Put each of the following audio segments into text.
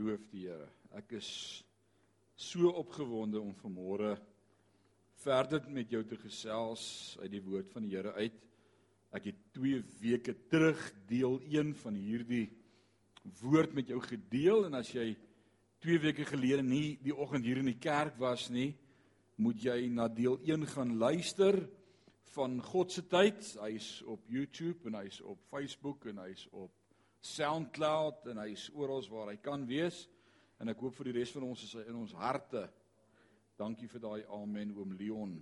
Loof die Here. Ek is so opgewonde om vanmôre verder met jou te gesels uit die woord van die Here uit. Ek het 2 weke terug deel 1 van hierdie woord met jou gedeel en as jy 2 weke gelede nie die oggend hier in die kerk was nie, moet jy na deel 1 gaan luister van God se tyd. Hy's op YouTube en hy's op Facebook en hy's op SoundCloud en hy's oral waar hy kan wees en ek hoop vir die res van ons is hy in ons harte. Dankie vir daai amen oom Leon.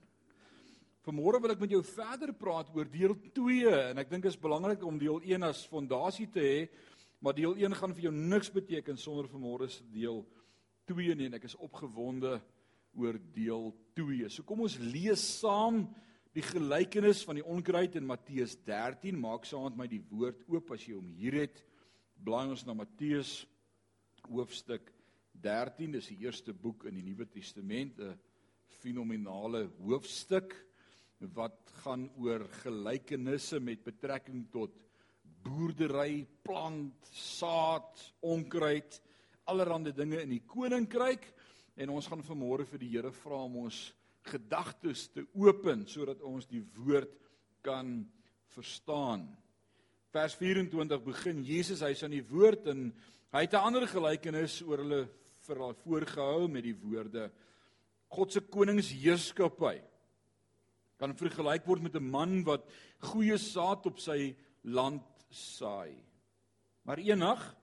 Vanmôre wil ek met jou verder praat oor deel 2 en ek dink dit is belangrik om deel 1 as fondasie te hê, maar deel 1 gaan vir jou niks beteken sonder vanmôre se deel 2 nie en ek is opgewonde oor deel 2. So kom ons lees saam die gelykenis van die onkruid in Matteus 13. Maak saam met my die woord oop as jy hom hier het. Blaai ons na Matteus hoofstuk 13. Dis die eerste boek in die Nuwe Testament, 'n fenominale hoofstuk wat gaan oor gelykenisse met betrekking tot boerdery, plant, saad, onkruid, allerlei dinge in die koninkryk en ons gaan vanmôre vir die Here vra om ons gedagtes te open sodat ons die woord kan verstaan. Vers 24 begin Jesus hy's aan die woord en hy het 'n ander gelykenis oor hulle vir haar voorgehou met die woorde God se koningsheerskappy kan vergelyk word met 'n man wat goeie saad op sy land saai. Maar eendag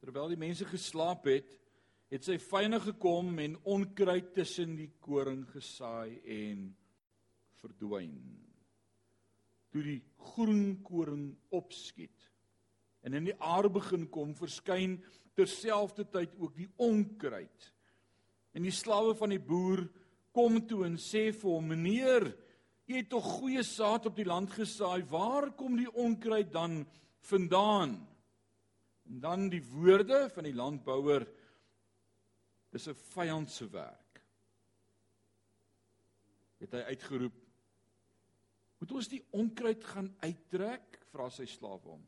terwyl die mense geslaap het, het sy vyne gekom en onkruid tussen die koring gesaai en verdwyn. Toe die groen koring opskiet en in die aarde begin kom, verskyn terselfdertyd ook die onkruid. En die slawe van die boer kom toe en sê vir hom: "Meneer, jy het tog goeie saad op die land gesaai. Waar kom die onkruid dan vandaan?" En dan die woorde van die landbouer Dis 'n vyand se werk. Het hy uitgeroep: "Moet ons die onkruid gaan uittrek?" vra sy slaaf hom.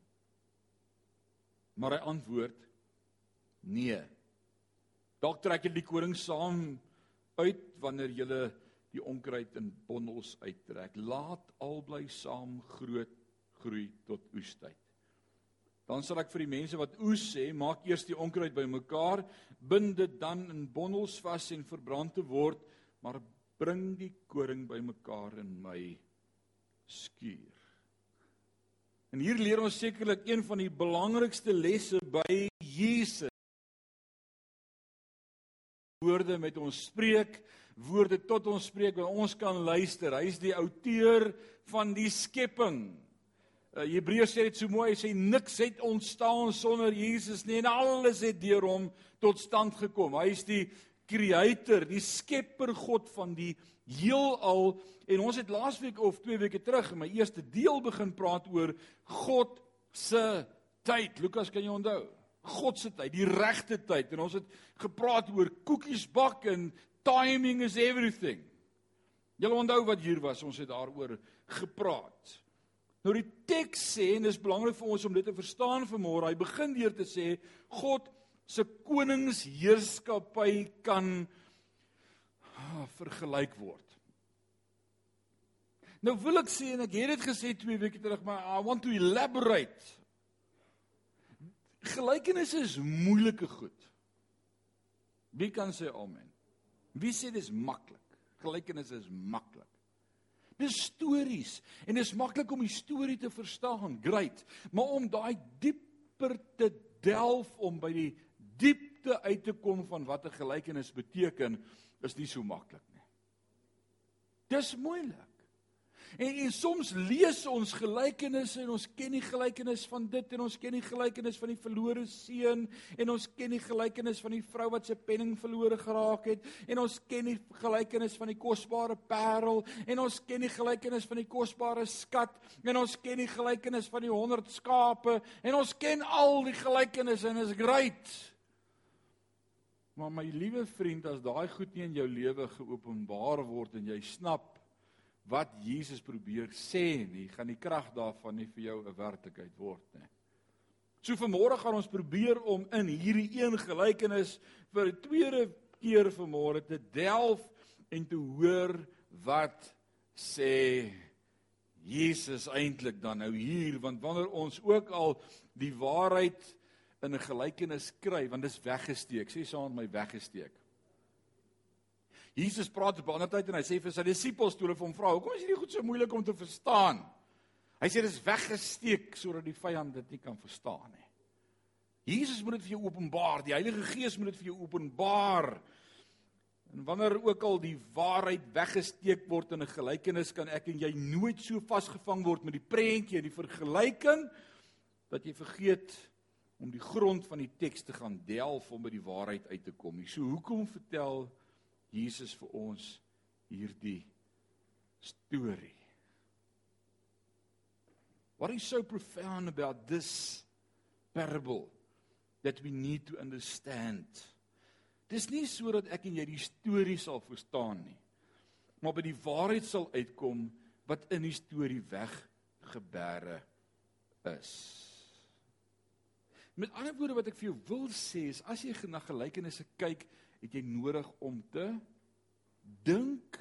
Maar hy antwoord: "Nee. Dalk trek jy die koring saam uit wanneer jy die onkruid in bondels uittrek. Laat albei saam groot groei tot oestyd." Dan sal ek vir die mense wat oes sê, maak eers die onkruid bymekaar, bind dit dan in bondels vas en verbrand te word, maar bring die koring bymekaar in my skuur. En hier leer ons sekerlik een van die belangrikste lesse by Jesus. Woorde met ons spreek, woorde tot ons spreek, waar ons kan luister. Hy is die outeur van die skepping. Uh, Hebreërs sê dit so mooi, hy sê niks het ontstaan sonder Jesus nie en alles het deur hom tot stand gekom. Hy is die creator, die skepper God van die heelal en ons het laasweek of 2 weke terug in my eerste deel begin praat oor God se tyd. Lukas, kan jy onthou? God se tyd, die regte tyd en ons het gepraat oor koekies bak en timing is everything. Julle onthou wat hier was, ons het daaroor gepraat. Nou die teks sê en dis belangrik vir ons om dit te verstaan vanmôre. Hy begin deur te sê God se koningsheerskappy kan ah, vergelyk word. Nou wil ek sê en ek het dit gesê 2 weke terug, maar I want to elaborate. Gelykenisse is moeilike goed. Wie kan sê amen? Wie sê dis maklik? Gelykenisse is maklik. Dis stories en dit is maklik om die storie te verstaan, great, maar om daai dieper te delf om by die diepte uit te kom van wat 'n gelykenis beteken, is nie so maklik nie. Dis moeilik. En, en soms lees ons gelykenisse en ons ken die gelykenis van dit en ons ken die gelykenis van die verlore seun en ons ken die gelykenis van die vrou wat sy penning verlore geraak het en ons ken die gelykenis van die kosbare parel en ons ken die gelykenis van die kosbare skat en ons ken die gelykenis van die 100 skape en ons ken al die gelykenisse en is great. Maar my liewe vriend, as daai goed nie in jou lewe geopenbaar word en jy snap wat Jesus probeer sê nie, gaan die krag daarvan nie vir jou 'n werklikheid word nie. So vanmôre gaan ons probeer om in hierdie een gelykenis vir 'n tweede keer vanmôre te delf en te hoor wat sê Jesus eintlik dan nou hier want wanneer ons ook al die waarheid in 'n gelykenis kry want dit is weggesteek. Sê saam my weggesteek. Jesus praat op 'n ander tyd en hy sê vir sy disippels toe hulle hom vra hoekom is hierdie goed so moeilik om te verstaan? Hy sê dit is weggesteek sodat die vyand dit nie kan verstaan nie. Jesus moet dit vir jou openbaar. Die Heilige Gees moet dit vir jou openbaar. En wanneer ook al die waarheid weggesteek word in 'n gelykenis, kan ek en jy nooit so vasgevang word met die prentjie en die vergelyking dat jy vergeet om die grond van die teks te gaan delf om by die waarheid uit te kom. So hoekom vertel Jesus vir ons hierdie storie? What is so profound about this parable that we need to understand? Dis nie sodat ek en jy die storie sal verstaan nie. Maar by die waarheid sal uitkom wat in die storie weggeberre is. Met ander woorde wat ek vir jou wil sê is as jy na gelykenisse kyk, het jy nodig om te dink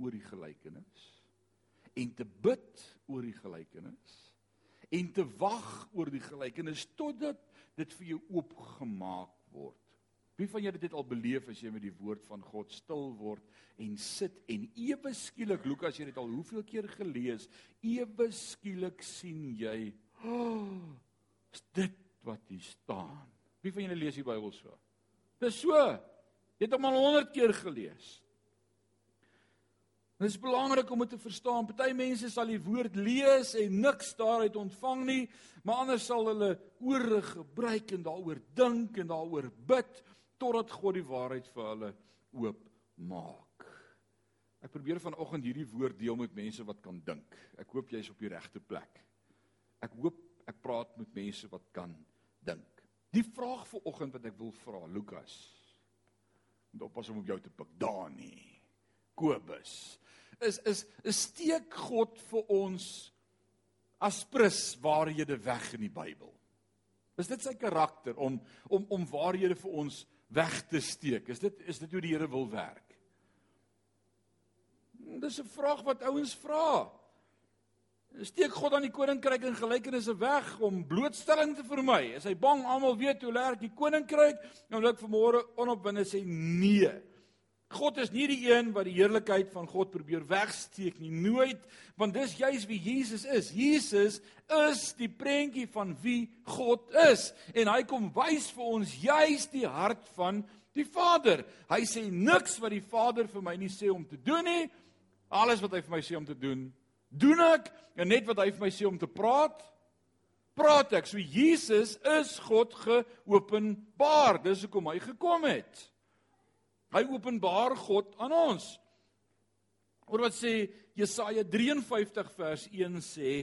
oor die gelykenis en te bid oor die gelykenis en te wag oor die gelykenis totdat dit vir jou oopgemaak word. Wie van julle het dit al beleef as jy met die woord van God stil word en sit en ewe skielik Lukas jy het al hoeveel keer gelees ewe skielik sien jy oh, is dit wat hier staan Wie van julle lees die Bybel so Dis so jy het hom al 100 keer gelees Dit is belangrik om dit te verstaan. Party mense sal die woord lees en niks daaruit ontvang nie, maar ander sal hulle ore gebruik en daaroor dink en daaroor bid totdat God die waarheid vir hulle oopmaak. Ek probeer vanoggend hierdie woord deel met mense wat kan dink. Ek hoop jy's op die regte plek. Ek hoop ek praat met mense wat kan dink. Die vraag vir oggend wat ek wil vra, Lukas. Moet oppas om op jou te pik, Dani. Kobus. Is is is steek God vir ons as prins waarhede weg in die Bybel. Is dit sy karakter om om om waarhede vir ons weg te steek. Is dit is dit hoe die Here wil werk? Dis 'n vraag wat ouens vra. Steek God aan die koninkryk in gelykenisse weg om blootstelling te vermy? Is hy bang almal weet hoe werk die koninkryk? Nou wil ek vanmôre onopwinde sê nee. God is nie die een wat die heerlikheid van God probeer wegsteek nie, nooit, want dis juis wie Jesus is. Jesus is die prentjie van wie God is en hy kom wys vir ons juis die hart van die Vader. Hy sê niks wat die Vader vir my nie sê om te doen nie. Alles wat hy vir my sê om te doen, doen ek net wat hy vir my sê om te praat, praat ek. So Jesus is God geopenbaar. Dis hoekom hy gekom het. Hy openbaar God aan ons. Oor wat sê Jesaja 53 vers 1 sê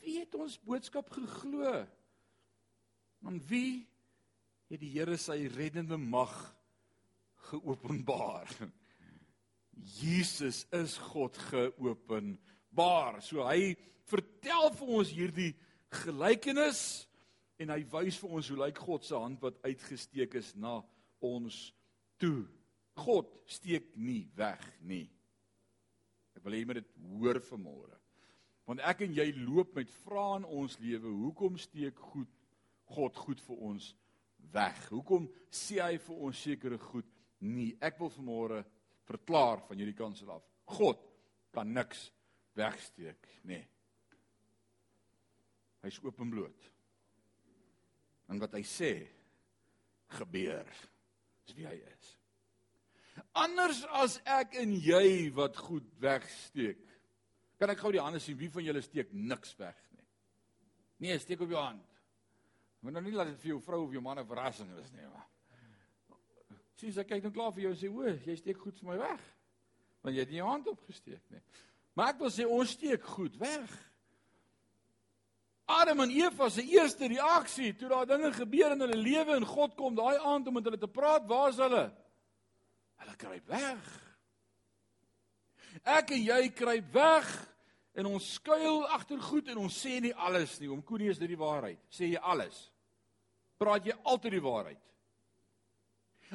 wie het ons boodskap geglo? Aan wie het die Here sy reddende mag geopenbaar? Jesus is God geopenbaar. So hy vertel vir ons hierdie gelykenis en hy wys vir ons hoe lyk God se hand wat uitgesteek is na ons toe. God steek nie weg nie. Ek wil hê jy moet dit hoor vanmôre. Want ek en jy loop met vrae in ons lewe, hoekom steek goed God goed vir ons weg? Hoekom sê hy vir ons sekere goed nie? Ek wil vanmôre verklaar van hierdie kans af. God kan niks wegsteek, nê. Nee. Hy's openbloot. En wat hy sê gebeur is wie hy is. Anders as ek en jy wat goed wegsteek. Kan ek gou die hande sien wie van julle steek niks weg nie? Nee, steek op jou hand. Moet nou nie laat dit vir jou vrou of jou man 'n verrassing is nie, maar. Sien sy kyk nou klaar vir jou en sê, "O, jy steek goed vir my weg." Want jy het nie jou hand opgesteek nie. Maar ek wil sê ons steek goed weg. Adam en Eva se eerste reaksie toe daar dinge gebeur in hulle lewe en God kom daai aand om met hulle te praat, waar is hulle? Hulle kruip weg. Ek en jy kruip weg En ons skuil agter goed en ons sê nie alles nie. Om Koenie is dit die waarheid. Sê jy alles? Praat jy altyd die waarheid?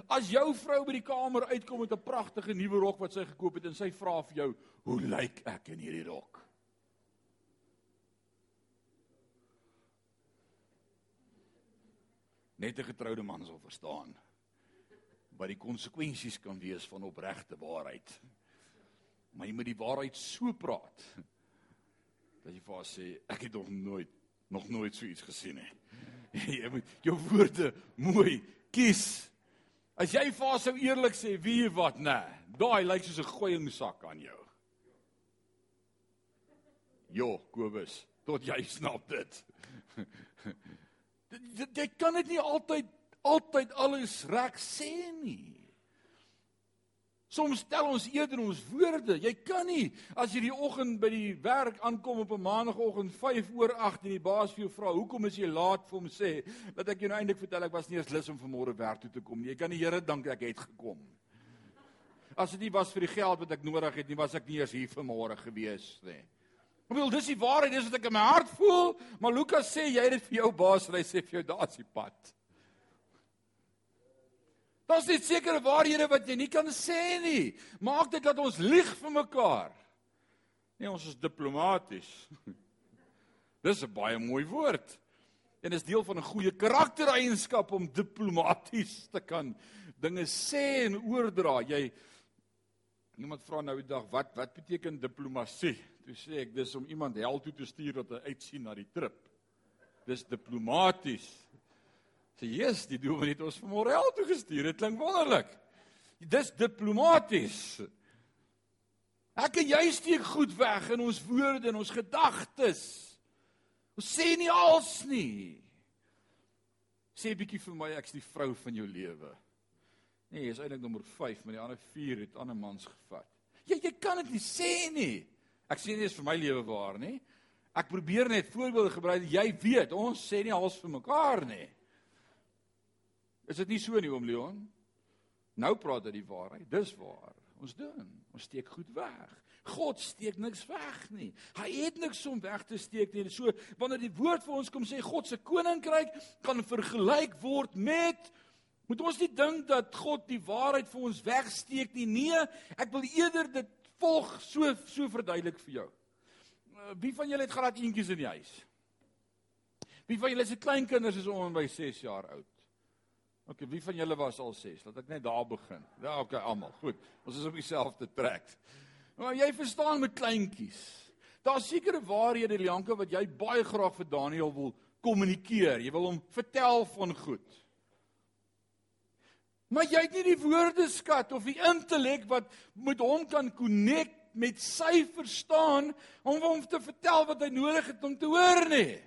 As jou vrou by die kamer uitkom met 'n pragtige nuwe rok wat sy gekoop het en sy vra vir jou, "Hoe lyk ek in hierdie rok?" Net 'n getroude man sal verstaan wat die konsekwensies kan wees van opregte waarheid. Maar jy moet die waarheid so praat dat jy vir haar sê, "Ek het nog nooit nog nooit so iets gesien nie." Jy moet jou woorde mooi kies. As jy vir haar sou eerlik sê, wie jy wat, nê. Nee, daai lyk soos 'n gooiingsak aan jou. Jo, Kobus, tot jy snap dit. jy kan dit nie altyd altyd alles reg sê nie. Soms stel ons eerder ons woorde. Jy kan nie as jy die oggend by die werk aankom op 'n maandagooggend 5 oor 8 en die baas vir jou vra, "Hoekom is jy laat?" vir hom sê, "Dat ek jou nou eintlik vertel ek was nie eens lus om vanmôre werk toe te kom nie. Jy kan die Here dank ek het gekom." As dit nie was vir die geld wat ek nodig het nie, was ek nie eens hier vanmôre gewees nie. Ek bedoel, dis die waarheid, dis wat ek in my hart voel, maar Lukas sê jy het dit vir jou baas, hy sê vir jou daar's die pad. Daar's net sekere waarhede wat jy nie kan sê nie. Maak dit dat ons lieg vir mekaar. Nee, ons is diplomaties. Dis 'n baie mooi woord. En is deel van 'n goeie karaktereienskap om diplomaties te kan dinge sê en oordra. Jy iemand vra nou die dag, wat wat beteken diplomatie? Toe sê ek dis om iemand hel toe te stuur wat hy uitsien na die trip. Dis diplomaties. Sê Jesus, die dominee het ons vanmôre hel toe gestuur. Dit klink wonderlik. Dis diplomaties. Ek en jy steek goed weg in ons woorde en ons gedagtes. Ons sê nie als nie. Sê 'n bietjie vir my ek's die vrou van jou lewe. Nee, is eintlik nommer 5, maar die ander 4 het ander mans gevat. Jy jy kan dit nie sê nie. Ek sê nie dis vir my lewe waar nie. Ek probeer net voorbeelde gebruik. Jy weet, ons sê nie als vir mekaar nie. Is dit nie so nie oom Leon? Nou praat hy die waarheid. Dis waar. Ons doen. Ons steek goed weg. God steek niks weg nie. Hy het niks om weg te steek nie. So wanneer die woord vir ons kom sê God se koninkryk kan vergelyk word met moet ons nie dink dat God die waarheid vir ons wegsteek nie. Nee, ek wil eerder dit volg so so verduidelik vir jou. Uh, wie van julle het graad eentjies in die huis? Wie van julle se kleinkinders is om by 6 jaar oud? OK, wie van julle was al 6? Laat ek net daar begin. Ja, OK, almal. Goed. Ons is op dieselfde trek. Maar jy verstaan met kleintjies. Daar's sekere waarhede Lianke wat jy baie graag vir Daniel wil kommunikeer. Jy wil hom vertel van goed. Maar jy het nie die woordeskat of die intellek wat met hom kan connect met sy verstaan om hom te vertel wat hy nodig het om te hoor nie.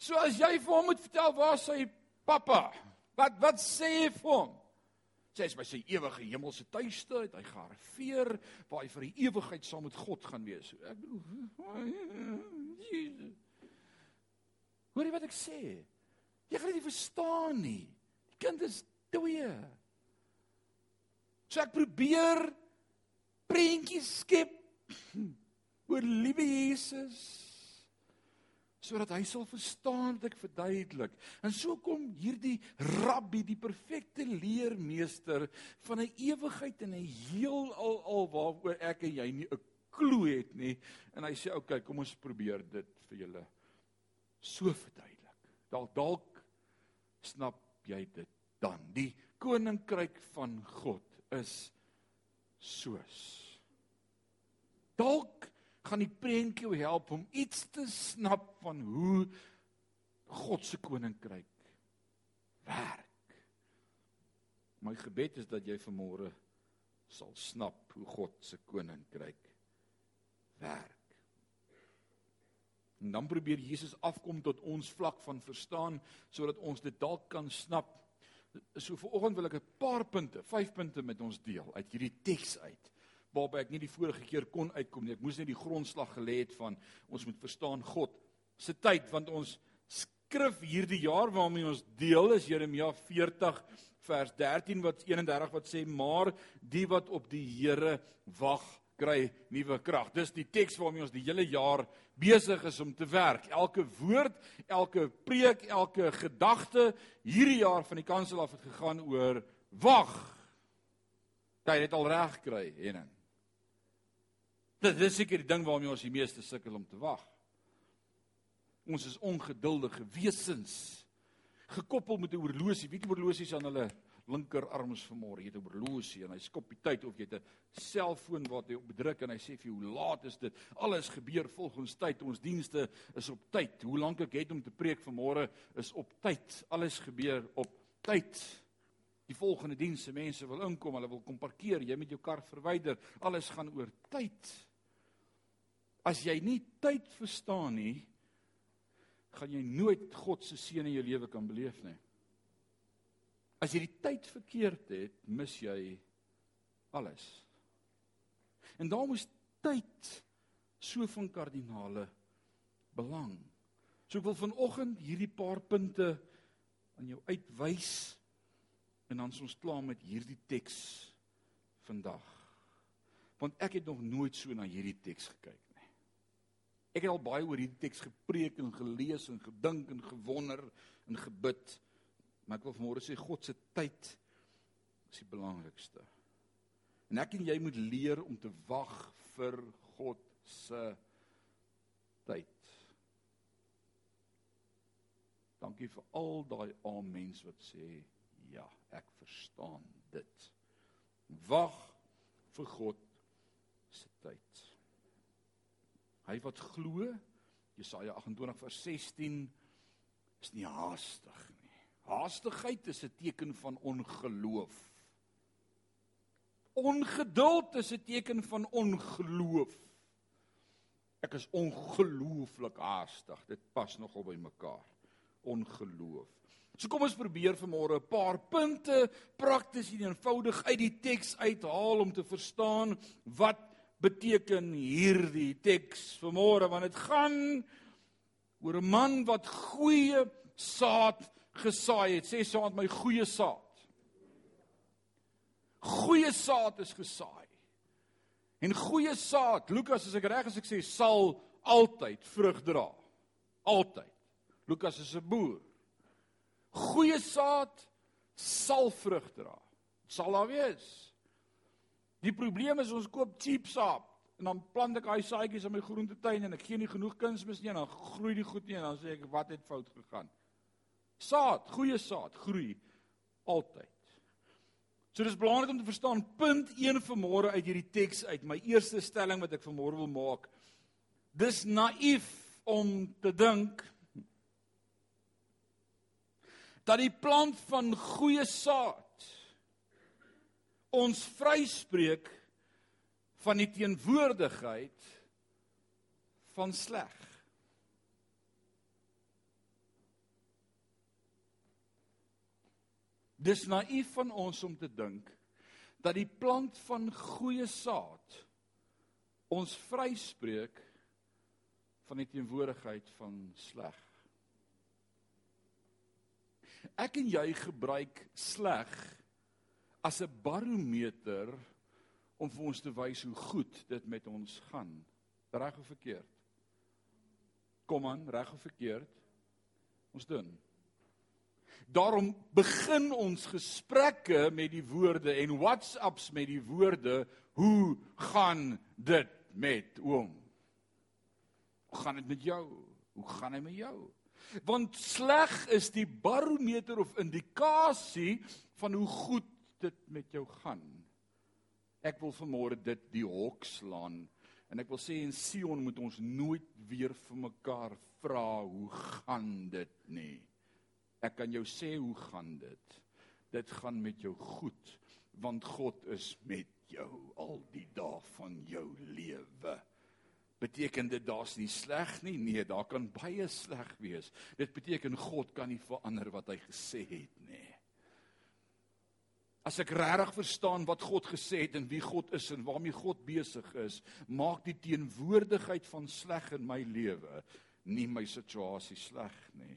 So as jy vir hom moet vertel waar sy Pappa, wat wat sê jy vir hom? Sê hy by sy ewige hemelse tuiste, het hy gearriveer waar hy vir die ewigheid saam met God gaan wees. Ek Jesus. Hoor jy wat ek sê? Jy gaan dit nie verstaan nie. Die kind is twee. So ek probeer prentjies skep oor liewe Jesus sodat hy sal verstaan wat ek verduidelik. En so kom hierdie rabbi, die perfekte leermeester van 'n ewigheid en 'n heelal al waaroor ek en jy nie 'n klou het nie. En hy sê, "Oké, okay, kom ons probeer dit vir julle so verduidelik." Dalk dalk snap jy dit dan. Die koninkryk van God is soos dalk gaan die prentjie jou help om iets te snap van hoe God se koninkryk werk. My gebed is dat jy vanmôre sal snap hoe God se koninkryk werk. En dan probeer Jesus afkom tot ons vlak van verstaan sodat ons dit dalk kan snap. So vanoggend wil ek 'n paar punte, 5 punte met ons deel uit hierdie teks uit waarby ek nie die vorige keer kon uitkom nie. Ek moes net die grondslag gelê het van ons moet verstaan God se tyd want ons skrif hierdie jaar waarmee ons deel is Jeremia 40 vers 13 wat 31 wat sê maar die wat op die Here wag kry nuwe krag. Dis die teks waarmee ons die hele jaar besig is om te werk. Elke woord, elke preek, elke gedagte hierdie jaar van die kansel af het gegaan oor wag. Jy het al reg kry, Henning. Dit is seker die ding waarmee ons die meeste sukkel om te wag. Ons is ongeduldige wesens gekoppel met 'n horlosie. Weet jy horlosies aan hulle linkerarms vanmôre. Jy het 'n horlosie en hy skop die tyd of jy het 'n selfoon wat jy op druk en hy sê vir jou hoe laat is dit? Alles gebeur volgens tyd. Ons dienste is op tyd. Hoe lank ek het om te preek vanmôre is op tyd. Alles gebeur op tyd. Die volgende dienste mense wil inkom, hulle wil kom parkeer, jy met jou kar verwyder. Alles gaan oor tyd. As jy nie tyd verstaan nie, gaan jy nooit God se seën in jou lewe kan beleef nie. As jy die tyd verkeerd het, mis jy alles. En daarom is tyd so van kardinale belang. So ek wil vanoggend hierdie paar punte aan jou uitwys en dan is ons klaar met hierdie teks vandag. Want ek het nog nooit so na hierdie teks gekyk. Ek het al baie oor hierdie teks gepreek en gelees en gedink en gewonder en gebid. Maar ek wil vanmôre sê God se tyd is die belangrikste. En ek en jy moet leer om te wag vir God se tyd. Dankie vir al daai amens wat sê ja, ek verstaan dit. Wag vir God se tyd. Hy wat glo, Jesaja 28 vers 16 is nie haastig nie. Haastigheid is 'n teken van ongeloof. Ongeduld is 'n teken van ongeloof. Ek is ongelooflik haastig. Dit pas nogal by mekaar. Ongeloof. So kom ons probeer vanmôre 'n paar punte prakties en eenvoudig uit die teks uithaal om te verstaan wat beteken hierdie teks vanmôre want dit gaan oor 'n man wat goeie saad gesaai het, sê saad my goeie saad. Goeie saad is gesaai. En goeie saad, Lukas as ek reg is ek sê sal altyd vrug dra. Altyd. Lukas is 'n boer. Goeie saad sal vrug dra. Sal daar wees. Die probleem is ons koop cheap saad en dan plant ek daai saadjies in my groentetein en ek gee nie genoeg kunsmis nie en dan groei die goed nie en dan sê ek wat het fout gegaan? Saad, goeie saad groei altyd. So dis belangrik om te verstaan punt 1 van môre uit hierdie teks uit. My eerste stelling wat ek vir môre wil maak. Dis naïef om te dink dat die plant van goeie saad ons vryspreek van die teenwoordigheid van sleg. Dis naïef van ons om te dink dat die plant van goeie saad ons vryspreek van die teenwoordigheid van sleg. Ek en jy gebruik sleg as 'n barometer om vir ons te wys hoe goed dit met ons gaan. Reg of verkeerd? Kom aan, reg of verkeerd? Ons doen. Daarom begin ons gesprekke met die woorde en WhatsApps met die woorde: "Hoe gaan dit met oom? Hoe gaan dit met jou? Hoe gaan dit met jou?" Want sleg is die barometer of indikasie van hoe goed dit met jou gaan. Ek wil vanmôre dit die hok slaan en ek wil sê in Sion moet ons nooit weer vir mekaar vra hoe gaan dit nie. Ek kan jou sê hoe gaan dit? Dit gaan met jou goed want God is met jou al die dae van jou lewe. Beteken dit daar's nie sleg nie? Nee, daar kan baie sleg wees. Dit beteken God kan nie verander wat hy gesê het nie. As ek regtig verstaan wat God gesê het en wie God is en waarmee God besig is, maak die teenwoordigheid van sleg in my lewe nie my situasie sleg nie.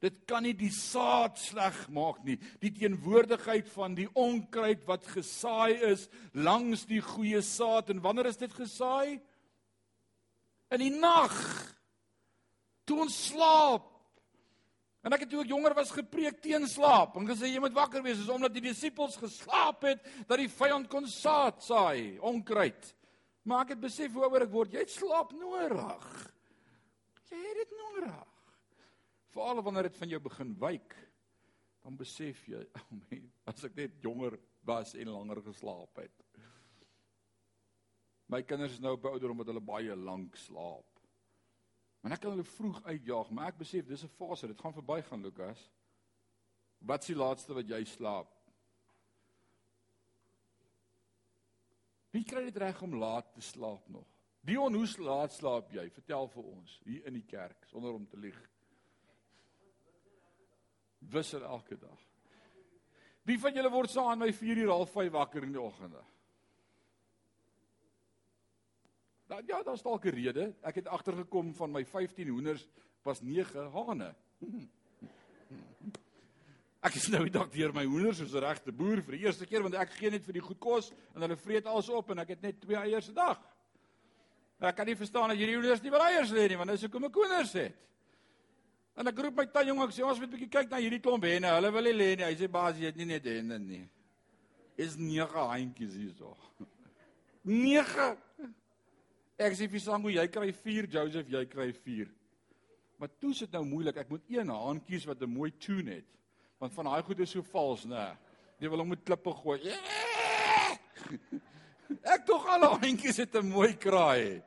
Dit kan nie die saad sleg maak nie. Die teenwoordigheid van die onkruid wat gesaai is langs die goeie saad en wanneer is dit gesaai? In die nag. Toe ons slaap. En ek het toe ek jonger was gepreek teen slaap en gesê jy moet wakker wees, is omdat die disippels geslaap het dat die vyand kon saad saai, onkruid. Maar ek het besef waaroor ek word, jy slaap nodig. Jy het dit nodig. Veral wanneer dit van jou begin wyk, dan besef jy, oh my, as ek net jonger was en langer geslaap het. My kinders is nou op ouderdom wat hulle baie lank slaap. Maar ek kan hulle vroeg uitjaag, maar ek besef dis 'n fase, dit gaan verbygaan, Lukas. Wat is die laaste wat jy slaap? Wie kry dit reg om laat te slaap nog? Dion, hoe laat slaap jy? Vertel vir ons hier in die kerk sonder om te lieg. Wissel elke dag. Wie van julle word saam my 4 uur half 5 wakker in die oggende? Dan ja, daar's dalk 'n rede. Ek het agtergekom van my 15 hoenders was 9 hane. Ek is nou dag deur my hoenders soos 'n regte boer vir die eerste keer want ek gee net vir die goed kos en hulle vreet alles op en ek het net twee eiers 'n dag. Ek kan nie verstaan dat hierdie hoenders nie wil eiers lê nie want dis hoekom ek hoenders het. En ek roep my tannie jong ek sê ons moet 'n bietjie kyk na hierdie klomp henne. Hulle wil nie lê nie. Hy sê baas jy het nie net henne nie. Is nege handjies hierso. Nege. Ek sê vir Sango jy kry 4, Joseph jy kry 4. Maar toe sit nou moeilik. Ek moet een haan kies wat 'n mooi tune het. Want van daai goed is so vals, nê. Jy wil hom met klippe gooi. Ek tog al handjies het 'n mooi kraai.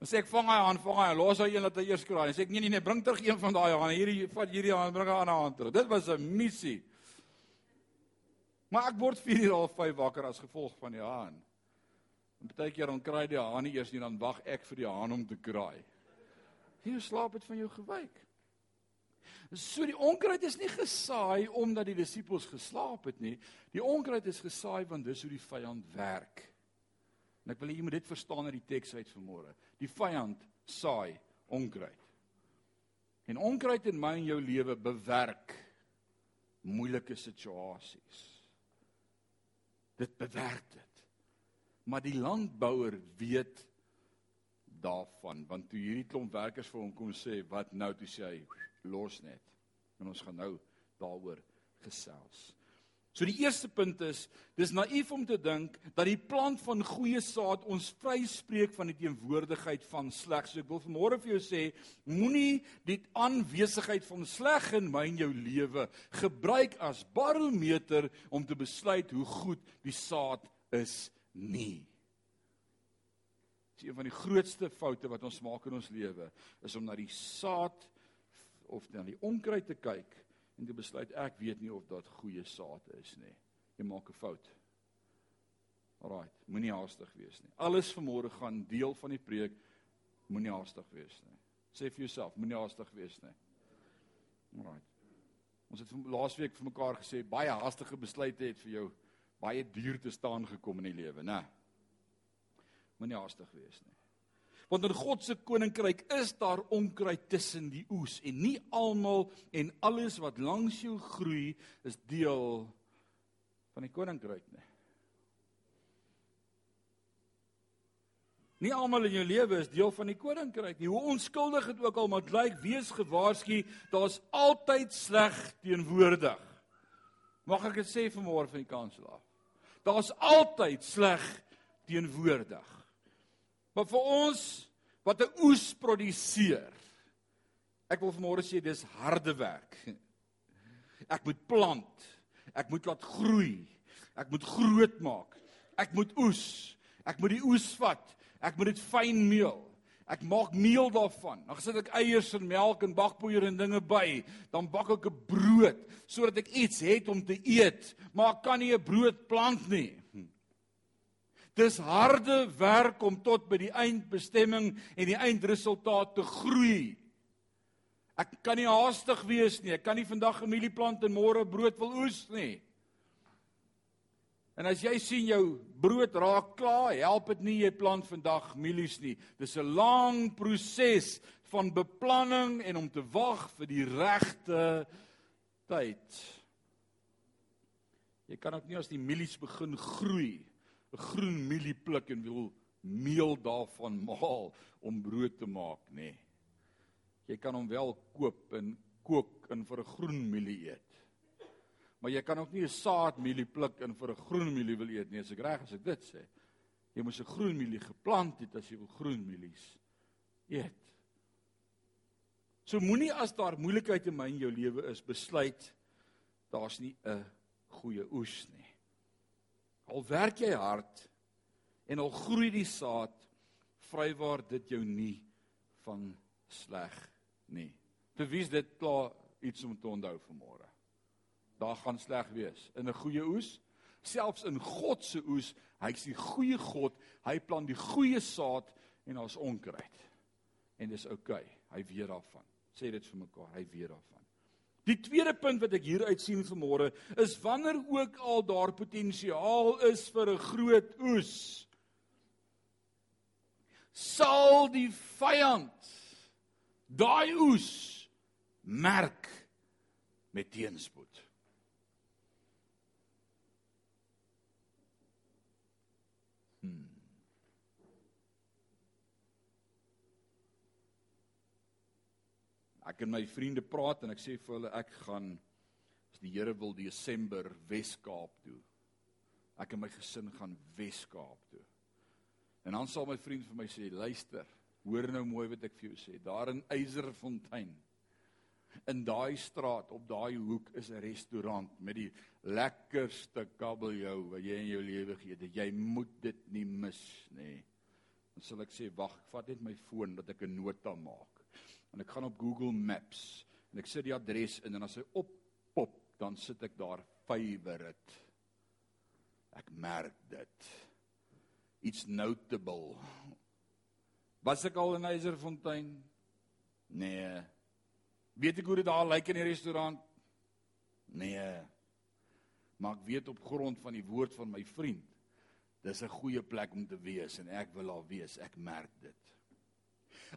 Sê ek vang hy aan, vang hy, los hy een dat hy eers kraai. Sê ek nee nee nee, bring terug een van daai hande. Hierdie vat hierdie hand, bring 'n ander hand terug. Dit was 'n missie. Maar ek word 4 uur half 5 wakker as gevolg van die haan. En baie keer dan kraai die haan nie eers nie, dan wag ek vir die haan om te kraai. Jy slaap het van jou gewyk. So die onkruid is nie gesaai omdat die disippels geslaap het nie. Die onkruid is gesaai want dis hoe die vyand werk. En ek wil hê jy moet dit verstaan uit die teks uit vanmôre. Die vyand saai onkruid. En onkruid in my en jou lewe bewerk moeilike situasies. Dit bewerk dit. Maar die landbouer weet daarvan want toe hierdie klomp werkers vir hom kom sê wat nou toe sê hy los net. En ons gaan nou daaroor gesels. So die eerste punt is, dis naïef om te dink dat die plant van goeie saad ons vryspreek van die teenwoordigheid van sleg. So ek wil vanmôre vir jou sê, moenie die aanwesigheid van sleg in my en jou lewe gebruik as barometer om te besluit hoe goed die saad is nie. Dis een van die grootste foute wat ons maak in ons lewe, is om na die saad of na die onkruid te kyk en te besluit ek weet nie of dit goeie saad is nie. Jy maak 'n fout. Alraai, moenie haastig wees nie. Alles vanmôre gaan deel van die preek moenie haastig wees nie. Sê vir jouself, moenie haastig wees nie. Alraai. Ons het laasweek vir mekaar gesê baie haastige besluite het vir jou baie duur te staan gekom in die lewe, né? Moenie haastig wees nie. Want in God se koninkryk is daar onkruid tussen die oes en nie almal en alles wat langs jou groei is deel van die koninkryk nie. Nie almal in jou lewe is deel van die koninkryk nie. Hoe onskuldig dit ook al mag lyk, wees gewaarsku, daar's altyd sleg teenwoordig. Mag ek dit sê vanmôre van die kanselaar? Daar's altyd sleg teenwoordig. Maar vir ons wat 'n oes produseer. Ek wil vanmôre sê dis harde werk. Ek moet plant. Ek moet laat groei. Ek moet groot maak. Ek moet oes. Ek moet die oes vat. Ek moet dit fyn meel. Ek maak meel daarvan. Dan sit ek eiers en melk en bakpoeier en dinge by. Dan bak ek 'n brood sodat ek iets het om te eet. Maar ek kan nie 'n brood plant nie. Dis harde werk om tot by die eindbestemming en die eindresultaat te groei. Ek kan nie haastig wees nie. Ek kan nie vandag 'n mielieplant en môre brood wil oes nie. En as jy sien jou brood raak klaar, help dit nie jy plant vandag mielies nie. Dis 'n lang proses van beplanning en om te wag vir die regte tyd. Jy kan ook nie as die mielies begin groei, 'n groen mielie pluk en wil meel daarvan maal om brood te maak, nê. Nee. Jy kan hom wel koop en kook en vir 'n groen mielie eet. Maar jy kan ook nie 'n saadmielie pluk en vir 'n groen mielie wil eet nie, as ek reg as ek dit sê. Jy moet 'n groen mielie geplant het as jy wil groen mielies eet. So moenie as daar moeilikheid in my en jou lewe is, besluit daar's nie 'n goeie oes nie. Al werk jy hard en al groei die saad, vrywaar dit jou nie van sleg nie. Te wie is dit klaar iets om te onthou vanmôre? Daar gaan sleg wees in 'n goeie oes, selfs in God se oes. Hy's die goeie God. Hy plant die goeie saad en daar's onkruid. En dis oukei. Okay. Hy weet daarvan. Sê dit vir mekaar. Hy weet daarvan. Die tweede punt wat ek hier uit sien vanmôre is wanneer ook al daar potensiaal is vir 'n groot oes sal die vyand daai oes merk met teenspoed. Ek en my vriende praat en ek sê vir hulle ek gaan as die Here wil Desember Wes-Kaap toe. Ek en my gesin gaan Wes-Kaap toe. En dan sal my vriend vir my sê, luister, hoor nou mooi wat ek vir jou sê. Daar in Eyserfontein in daai straat op daai hoek is 'n restaurant met die lekkerste kabeljou wat jy in jou lewe geëet het. Jy moet dit nie mis nie. Dan sal ek sê, wag, ek vat net my foon dat ek 'n nota maak. En ek gaan op Google Maps en ek sit die adres in en as hy oppop, dan sit ek daar favorite. Ek merk dit iets notable. Was ek al in Eyserfontein? Nee. Weet ek hoe dit daar lyk in die restaurant? Nee. Maar ek weet op grond van die woord van my vriend, dis 'n goeie plek om te wees en ek wil daar wees. Ek merk dit.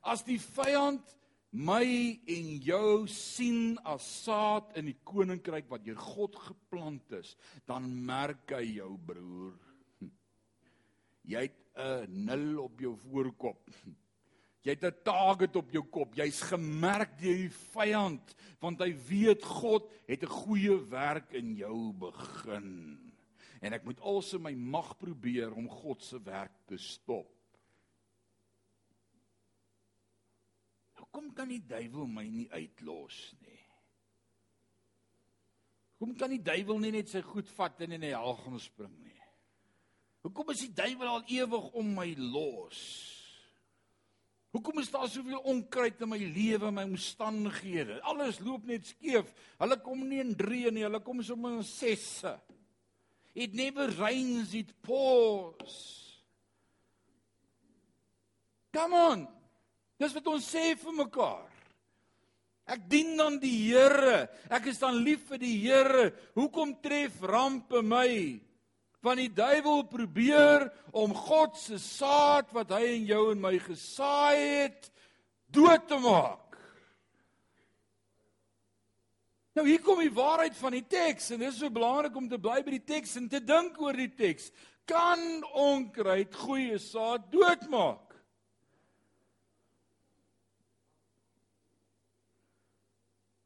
As die vyand my en jou sien as saad in die koninkryk wat deur God geplant is, dan merk hy jou broer jy het 'n nul op jou voorkop. Jy het 'n target op jou kop. Jy's gemerk deur die vyand want hy weet God het 'n goeie werk in jou begin. En ek moet also my mag probeer om God se werk te stop. Hoekom kan die duiwel my nie uitlos nie? Hoekom kan die duiwel nie net sy goed vat en in die hel gaan spring nie? Hoekom is die duiwel al ewig om my los? Hoekom is daar soveel onkruid in my lewe, my omstandighede? Alles loop net skeef. Hulle kom nie in 3 nie, hulle kom sommer in 6. It never rains, it pours. Come on. Dis wat ons sê vir mekaar. Ek dien dan die Here. Ek is dan lief vir die Here. Hoekom tref rampe my? van die duiwel probeer om God se saad wat hy in jou en my gesaai het dood te maak. Nou hier kom die waarheid van die teks en dit is so belangrik om te bly by die teks en te dink oor die teks. Kan onkruid goeie saad doodmaak?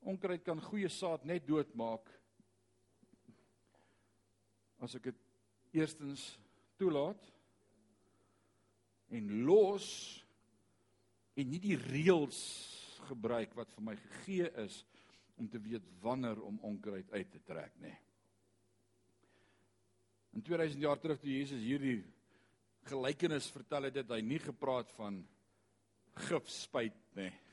Onkruid kan goeie saad net doodmaak as ek dit eerstens toelaat en los en nie die reëls gebruik wat vir my gegee is om te weet wanneer om onkruid uit te trek nê. Nee. In 2000 jaar terug toe Jesus hierdie gelykenis vertel het, het hy nie gepraat van gif spuit nê. Nee.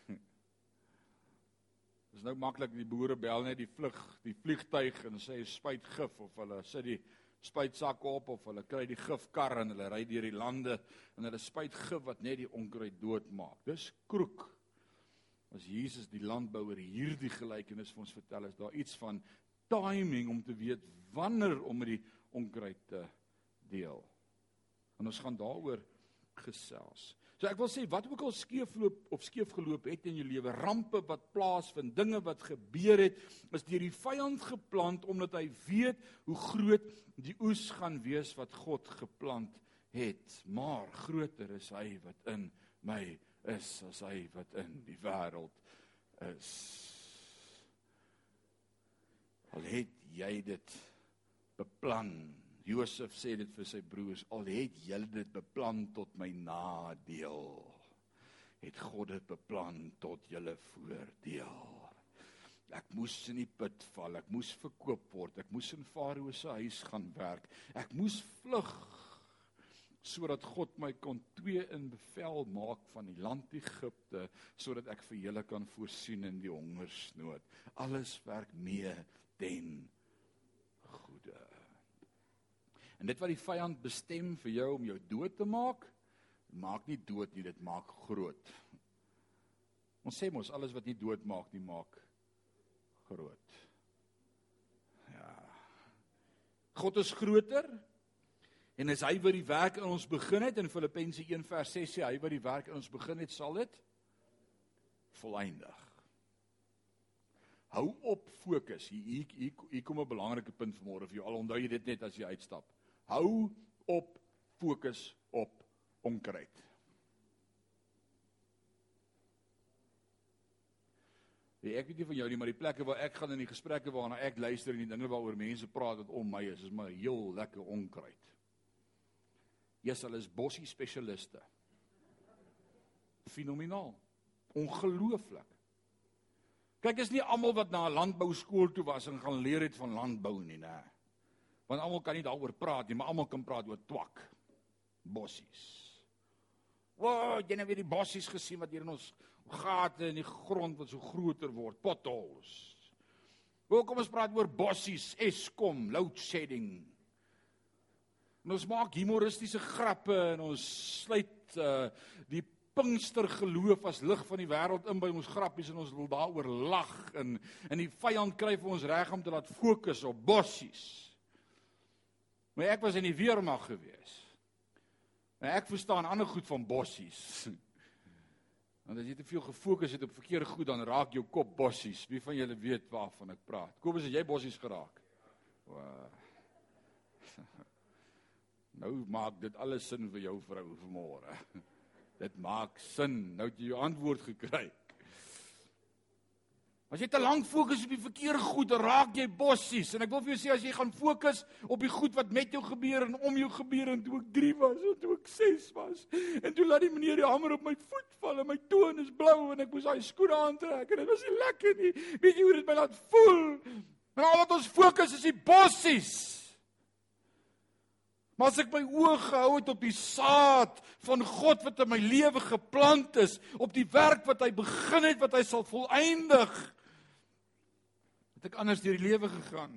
Dis nou maklik die boere bel net die vlug, die vliegtyg en sê spuit gif of hulle sit die spuitsakke op of hulle kry die gifkar en hulle ry deur die lande en hulle spuit gif wat net die onkruid doodmaak. Dis kroek. As Jesus die landbouer hierdie gelykenis vir ons vertel, is daar iets van timing om te weet wanneer om met die onkruid te deel. En ons gaan daaroor gesels. So ek wil sê wat ook al skeefloop of skeef geloop het in jou lewe, rampe wat plaasvind, dinge wat gebeur het, is deur die vyand geplant omdat hy weet hoe groot die oes gaan wees wat God geplant het. Maar groter is hy wat in my is as hy wat in die wêreld is. Al het jy dit beplan Josef sê dit vir sy broers, al het julle dit beplan tot my nadeel, het God dit beplan tot julle voordeel. Ek moes in die put val, ek moes verkoop word, ek moes in Farao se huis gaan werk. Ek moes vlug sodat God my kon twee in bevel maak van die land Egipte sodat ek vir julle kan voorsien in die hongersnood. Alles werk mee ten goeie. En dit wat die vyand bestem vir jou om jou dood te maak, maak nie dood nie, dit maak groot. Ons sê mos alles wat nie dood maak nie, maak groot. Ja. God is groter. En as hy wat die werk in ons begin het in Filippense 1 vers 6 sê hy wat die werk in ons begin het, sal dit volëindig. Hou op fokus. Hier hier hier kom 'n belangrike punt vanmôre vir jou. Al onthou jy dit net as jy uitstap. Hou op fokus op onkruid. Ja, ek weet nie van jou nie, maar die plekke waar ek gaan in die gesprekke waarna ek luister en die dinge waaroor mense praat wat om my is, is maar heel lekker onkruid. Jesus, hulle is bossie spesialiste. Fenomenaal. Ongelooflik. Kyk, is nie almal wat na 'n landbouskool toe was en gaan leer het van landbou nie, né? Want almal kan nie daaroor praat nie, maar almal kan praat oor twak. Bossies. Wow, jy het weer die bossies gesien wat hier in ons gate in die grond wat so groter word, potholes. Hoekom ons praat oor bossies, Eskom, load shedding. En ons maak humoristiese grappe en ons sluit uh die Pinkster geloof as lig van die wêreld in by ons grappies en ons wil daaroor lag en en die vyand kry vir ons reg om te laat fokus op bossies. Maar ek was in die weermag gewees. En ek verstaan ander goed van bossies. Want as jy te veel gefokus het op verkeerde goed dan raak jou kop bossies. Wie van julle weet waarvan ek praat? Kobus, het jy bossies geraak? Wow. Nou maak dit alles sin vir jou vrou vanmôre. Dit maak sin. Nou het jy jou antwoord gekry. As jy te lank fokus op die verkeerde goed, raak jy bossies. En ek wil vir jou sê as jy gaan fokus op die goed wat met jou gebeur en om jou gebeur en toe ek 3 was en toe ek 6 was en toe laat die meneer die hamer op my voet val en my toon is blou en ek moes daai skoene aantrek en dit was nie lekker nie. Weet jy hoe dit my laat voel? En al wat ons fokus is die bossies. Maar as ek my oë gehou het op die saad van God wat in my lewe geplant is, op die werk wat hy begin het wat hy sal volëindig, het ek anders deur die lewe gegaan.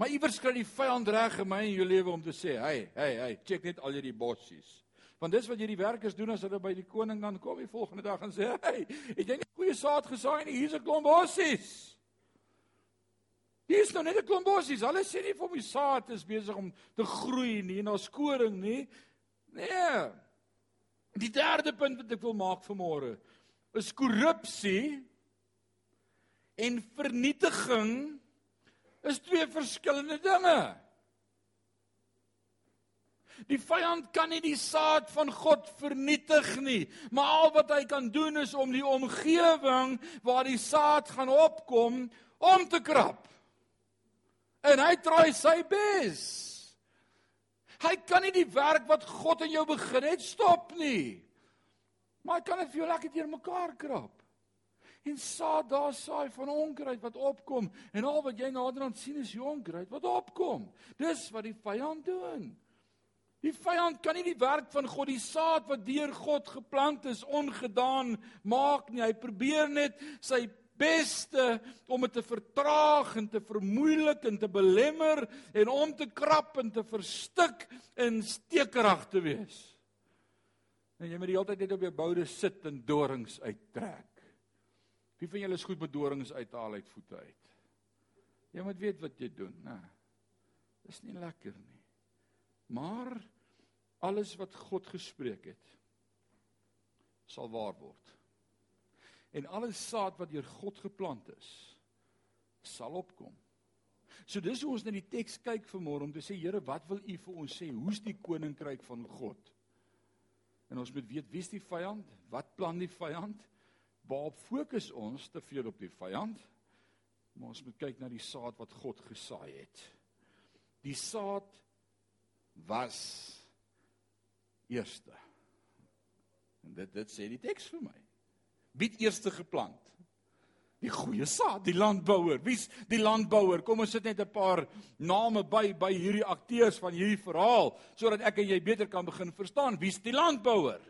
Maar iewers kry die vyand reg in my en jou lewe om te sê, "Hey, hey, hey, check net al hierdie bossies." Want dis wat hierdie werkers doen as hulle by die koning dan kom die volgende dag en sê, "Hey, het jy nie goeie saad gesaai nie? Hier's 'n klomp bossies." Hier is nou net 'n klomp bossies. Hulle sê nie vir my saad is besig om te groei nie en daar's koring nie. Nee. Die derde punt wat ek wil maak vanmôre is korrupsie en vernietiging is twee verskillende dinge. Die vyand kan nie die saad van God vernietig nie, maar al wat hy kan doen is om die omgewing waar die saad gaan opkom om te krap. En hy probeer sy bes. Hy kan nie die werk wat God in jou begin het stop nie. Maar hy kan dit vir jou lekker deurmekaar krap en saad daar saai van onkruid wat opkom en al wat jy naderhand sien is die onkruid wat opkom. Dis wat die vyand doen. Die vyand kan nie die werk van God, die saad wat deur God geplant is, ongedaan maak nie. Hy probeer net sy beste om dit te vertraag en te vermoeilik en te belemmer en om te krap en te verstik en stekerig te wees. En jy moet die hele tyd net op jou boude sit en dorings uittrek. Wie van julle is goed met dorings uithaal uit voete uit? Jy moet weet wat jy doen, né? Dis nie lekker nie. Maar alles wat God gespreek het sal waar word. En alle saad wat deur God geplant is, sal opkom. So dis hoe ons na die teks kyk vanmôre om te sê Here, wat wil U vir ons sê? Hoe's die koninkryk van God? En ons moet weet wie's die vyand? Wat plan die vyand? Waar fokus ons te veel op die vyand? Maar ons moet kyk na die saad wat God gesaai het. Die saad was eerste. En dit dit sê die teks vir my. Wie het eerste geplant? Die goeie saad, die landbouer. Wie's die landbouer? Kom ons sit net 'n paar name by by hierdie akteurs van hierdie verhaal sodat ek en jy beter kan begin verstaan wie's die landbouer.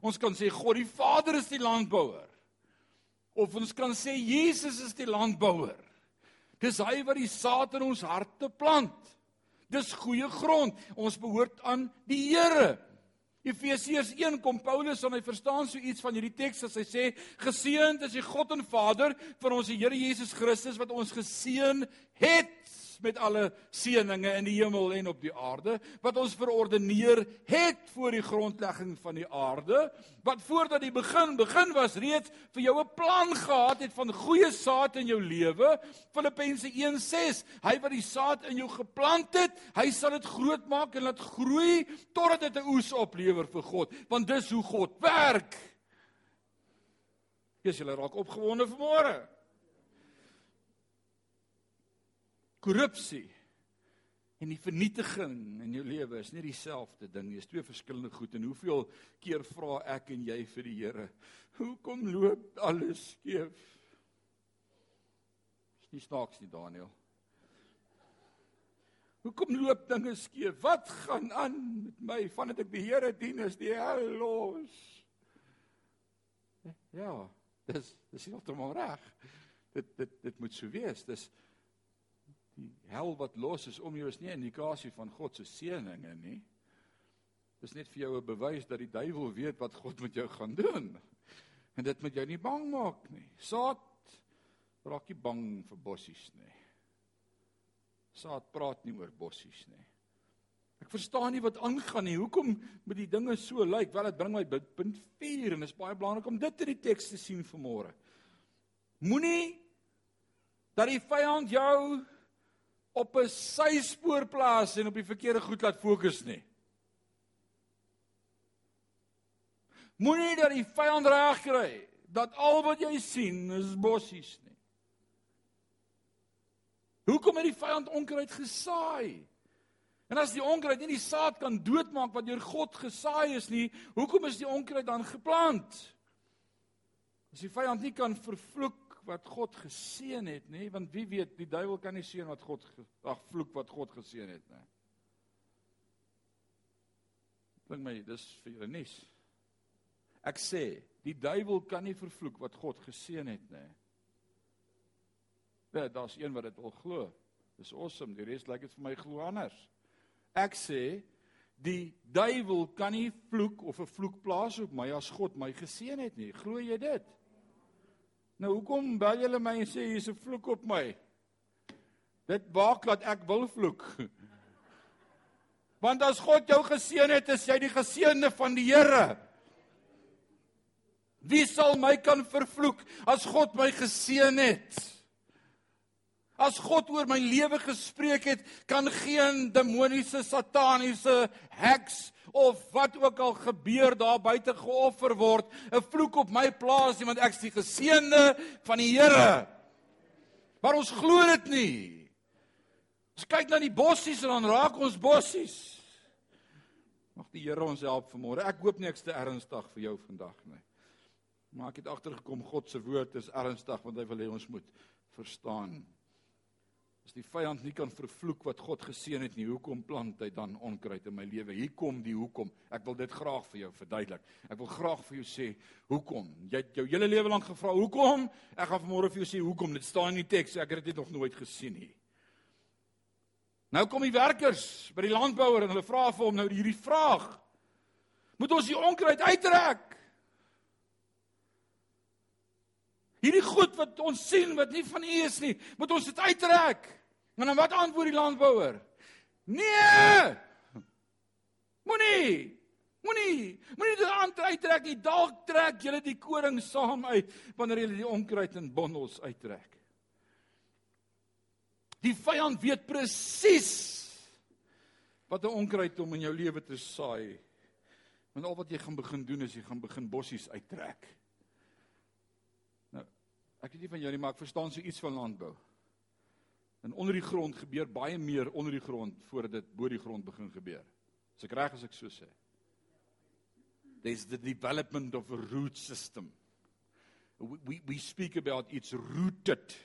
Ons kan sê God die Vader is die landbouer. Of ons kan sê Jesus is die landbouer. Dis hy wat die saad in ons harte plant. Dis goeie grond. Ons behoort aan die Here. Efesiërs 1 kom Paulus en hy verstaan so iets van hierdie teks as hy sê geseënd is die God en Vader van ons Here Jesus Christus wat ons geseën het met alle seëninge in die hemel en op die aarde wat ons verordeneer het voor die grondlegging van die aarde wat voordat die begin begin was reeds vir jou 'n plan gehad het van goeie saad in jou lewe Filippense 1:6 hy wat die saad in jou geplant het hy sal dit groot maak en laat groei totdat dit 'n oes oplewer vir God want dis hoe God werk. Jy sal raak opgewonde vanmôre korrupsie en die vernietiging in jou lewe is nie dieselfde ding nie. Dit is twee verskillende goed en hoeveel keer vra ek en jy vir die Here, hoekom loop alles skeef? Dis nie snaaks nie, Daniel. Hoekom loop dinge skeef? Wat gaan aan met my vandat ek die Here dien is die hel los? Ja, dis dis heeltemal reg. Dit dit dit moet so wees. Dis hel wat los is om jou is nie 'n indikasie van God se seëninge nie. Dis net vir jou 'n bewys dat die duiwel weet wat God met jou gaan doen. En dit moet jou nie bang maak nie. Saad raak nie bang vir bossies nie. Saad praat nie oor bossies nie. Ek verstaan nie wat aangaan nie. Hoekom moet die dinge so lyk? Wel dit bring my by punt 4 en is baie belangrik om dit in die teks te sien vanmôre. Moenie dat die vyand jou op 'n syspoor plaas en op die verkeerde goed laat fokus nie. Moenie dat die vyand reg kry dat al wat jy sien is bossies nie. Hoekom het die vyand onkruid gesaai? En as die onkruid nie die saad kan doodmaak wat deur God gesaai is nie, hoekom is die onkruid dan geplant? As die vyand nie kan vervloek wat God geseën het, nê? Want wie weet, die duiwel kan nie seën wat God ag vloek wat God geseën het, nê? Dink my, dis vir julle nuus. Ek sê, die duiwel kan nie vervloek wat God geseën het, nê? Ja, daar's een wat dit wil glo. Dis awesome. Die res lyk dit vir my glo anders. Ek sê die duiwel kan nie vloek of 'n vloek plaas op my as God my geseën het nie. Glo jy dit? Nou hoekom bel julle my en sê hier's 'n vloek op my? Dit maak dat ek wil vloek. Want as God jou geseën het, is jy die geseënde van die Here. Wie sal my kan vervloek as God my geseën het? As God oor my lewe gespreek het, kan geen demoniese sataniese heks of wat ook al gebeur daar buite geoffer word, 'n vloek op my plaas nie want ek's die geseënde van die Here. Maar ons glo dit nie. Ons kyk na die bossies en dan raak ons bossies. Mag die Here ons help vanmôre. Ek hoop nie ek's te ernstig vir jou vandag nie. Maar ek het agtergekom God se woord is ernstig want hy wil hê ons moet verstaan. As die vyand nie kan vervloek wat God geseën het nie, hoekom plant hy dan onkruid in my lewe? Hier kom die hoekom. Ek wil dit graag vir jou verduidelik. Ek wil graag vir jou sê hoekom. Jy het jou hele lewe lank gevra hoekom? Ek gaan vanmôre vir jou sê hoekom. Dit staan in die teks. Ek het dit nog nooit gesien nie. Nou kom die werkers by die landbouer en hulle vra vir hom nou hierdie vraag. Moet ons die onkruid uittrek? Hierdie goed wat ons sien wat nie van U is nie, moet ons dit uittrek. En dan wat antwoord die landbouer? Nee! Moenie! Moenie! Moenie dit aan uittrek nie. Dalk trek julle die koring saam uit wanneer julle die onkruid in bondels uittrek. Die vyand weet presies wat 'n onkruid om in jou lewe te saai. Want al wat jy gaan begin doen is jy gaan begin bossies uittrek. Nou, ek weet nie van jou nie, maar ek verstaan so iets van landbou. En onder die grond gebeur baie meer onder die grond voordat dit bo die grond begin gebeur. As ek reg as ek so sê. There's the development of a root system. We we, we speak about it's rooted.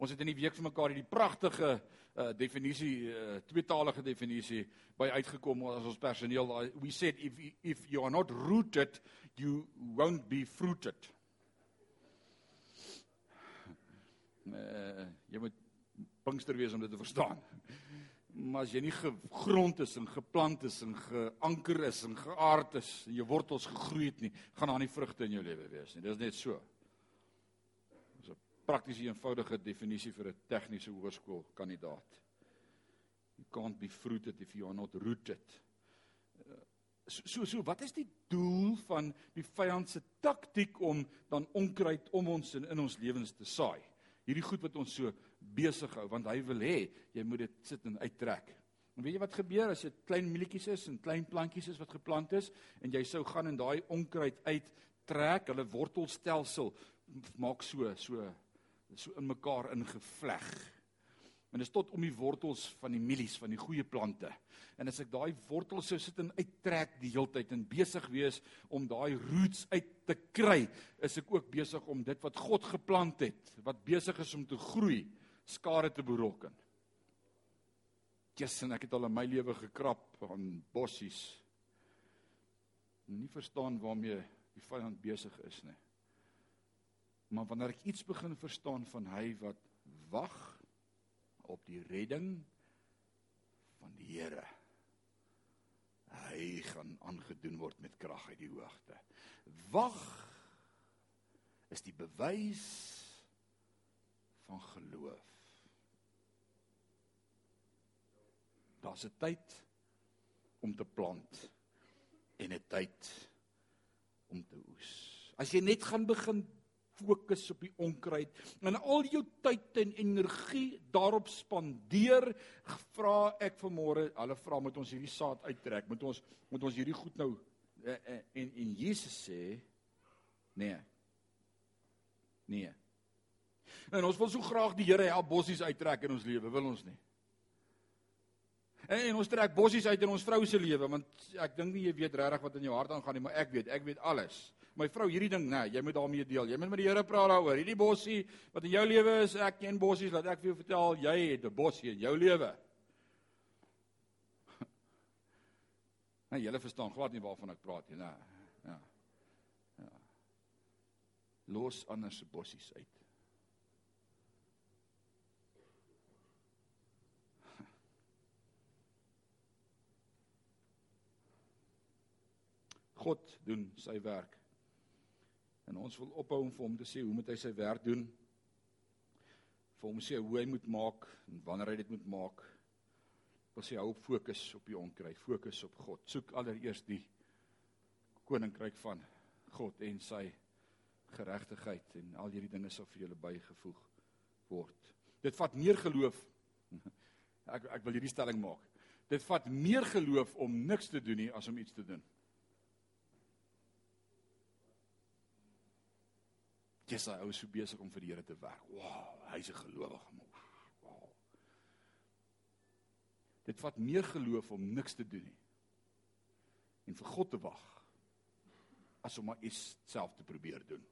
Ons het in die week vir mekaar hierdie pragtige uh definisie uh tweetalige definisie by uitgekom as ons personeel we said if if you are not rooted you won't be fruited. Uh jy moet Pinkster wees om dit te verstaan. Maar as jy nie gegrond is en geplant is en geanker is en geaard is en jou wortels gegroei het nie, gaan daar nie vrugte in jou lewe wees nie. Dit is net so. Dis 'n praktiese eenvoudige definisie vir 'n tegniese hoërskool kandidaat. You can't be fruited if you are not rooted. So so, so wat is die doel van die vyand se taktik om dan onkruid om ons en in ons lewens te saai? Hierdie goed wat ons so besig hou want hy wil hê jy moet dit sit en uittrek. En weet jy wat gebeur as dit klein mieletjies is en klein plantjies is wat geplant is en jy sou gaan en daai onkruid uittrek, hulle wortelstelsel maak so so so in mekaar ingevleg. En dit is tot om die wortels van die mielies van die goeie plante. En as ek daai wortels sou sit en uittrek die heeltyd en besig wees om daai roots uit te kry, is ek ook besig om dit wat God geplant het, wat besig is om te groei, skade te berokken. Jesus, ek het al in my lewe gekrap aan bossies. Nie verstaan waarmee die vyand besig is nie. Maar wanneer ek iets begin verstaan van hy wat wag op die redding van die Here. Hy gaan aangedoen word met krag uit die hoogte. Wag is die bewys van geloof. Daar's 'n tyd om te plant en 'n tyd om te oes. As jy net gaan begin fokus op die onkruid en al jou tyd en energie daarop spandeer, vra ek vanmôre, hulle vra moet ons hierdie saad uittrek, moet ons moet ons hierdie goed nou eh, eh, en en Jesus sê nee. Nee. En ons wil so graag die Here help bossies uittrek in ons lewe, wil ons nie? En, en ons trek bossies uit in ons vrou se lewe want ek dink nie jy weet regtig wat in jou hart aangaan nie, maar ek weet, ek weet alles. My vrou, hierdie ding, nee, jy moet daarmee deel. Jy moet met die Here praat daaroor. Hierdie bossie wat in jou lewe is, ek ken bossies, laat ek vir jou vertel, jy het 'n bossie in jou lewe. Nee, julle verstaan glad nie waarvan ek praat nie, nee. Ja. Ja. Los ander se bossies uit. God doen sy werk. En ons wil ophou om vir hom te sê hoe moet hy sy werk doen? Vir hom sê hoe hy moet maak en wanneer hy dit moet maak. Wil sê hou op fokus op die onkruid, fokus op God. Soek allereers die koninkryk van God en sy geregtigheid en al hierdie dinge sal vir julle bygevoeg word. Dit vat meer geloof. Ek ek wil hierdie stelling maak. Dit vat meer geloof om niks te doen nie as om iets te doen. Jesus hy was so besig om vir die Here te werk. Wow, hy's 'n gelowige man. Wow. Dit vat meer geloof om niks te doen nie. En vir God te wag as om maar iets self te probeer doen.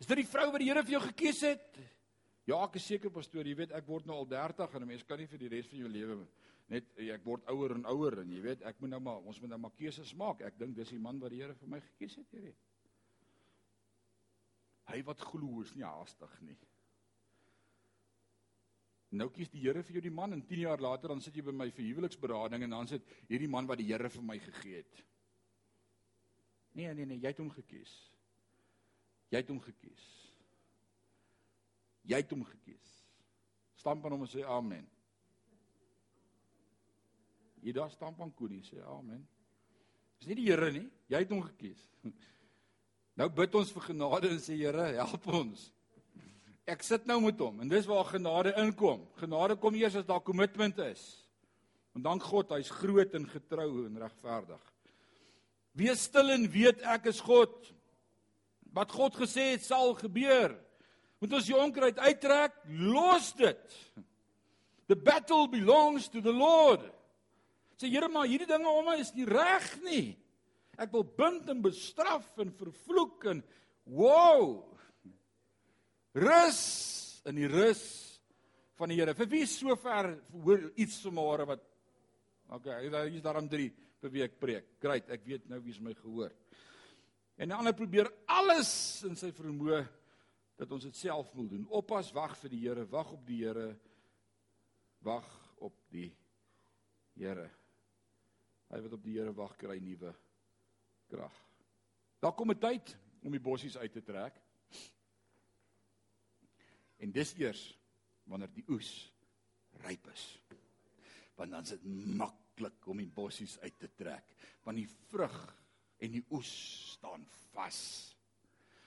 Is dit die vrou wat die Here vir jou gekies het? Ja, ek is seker pastoor, jy weet ek word nou al 30 en 'n mens kan nie vir die res van jou lewe net ek word ouer en ouer en jy weet ek moet nou maar ons moet nou maar keuses maak. Ek dink dis die man wat die Here vir my gekies het, weet. Hy wat glo is nie haastig nie. Nou kies die Here vir jou die man en 10 jaar later dan sit jy by my vir huweliksberading en dan sit hierdie man wat die Here vir my gegee het. Nee nee nee, jy het hom gekies. Jy het hom gekies. Jy het hom gekies. Stamp aan hom en sê amen. Jy daar stamp aan Koenie sê amen. Dis nie die Here nie, jy het hom gekies. Nou bid ons vir genade en sê Here, help ons. Ek sit nou met hom en dis waar genade inkom. Genade kom eers as daar kommitment is. En dank God, hy's groot en getrou en regverdig. Wees stil en weet ek is God. Wat God gesê het sal gebeur. Moet ons die onkruid uittrek, los dit. The battle belongs to the Lord. Sê Here, maar hierdie dinge om my is nie reg nie. Ek wil bind en bestraf en vervloek en wow. Rus in die rus van die Here. Vir wie sover hoor iets vanmôre wat Okay, hier is daarom 3 per week preek. Great, ek weet nou wie's my gehoor. En die ander probeer alles in sy vermoë dat ons dit self moet doen. Oppas, wag vir die Here, wag op die Here. Wag op die Here. Hy wat op die Here wag kry nuwe krag. Daar kom 'n tyd om die bossies uit te trek. En dis eers wanneer die oes ryp is. Want dan is dit maklik om die bossies uit te trek, want die vrug en die oes staan vas.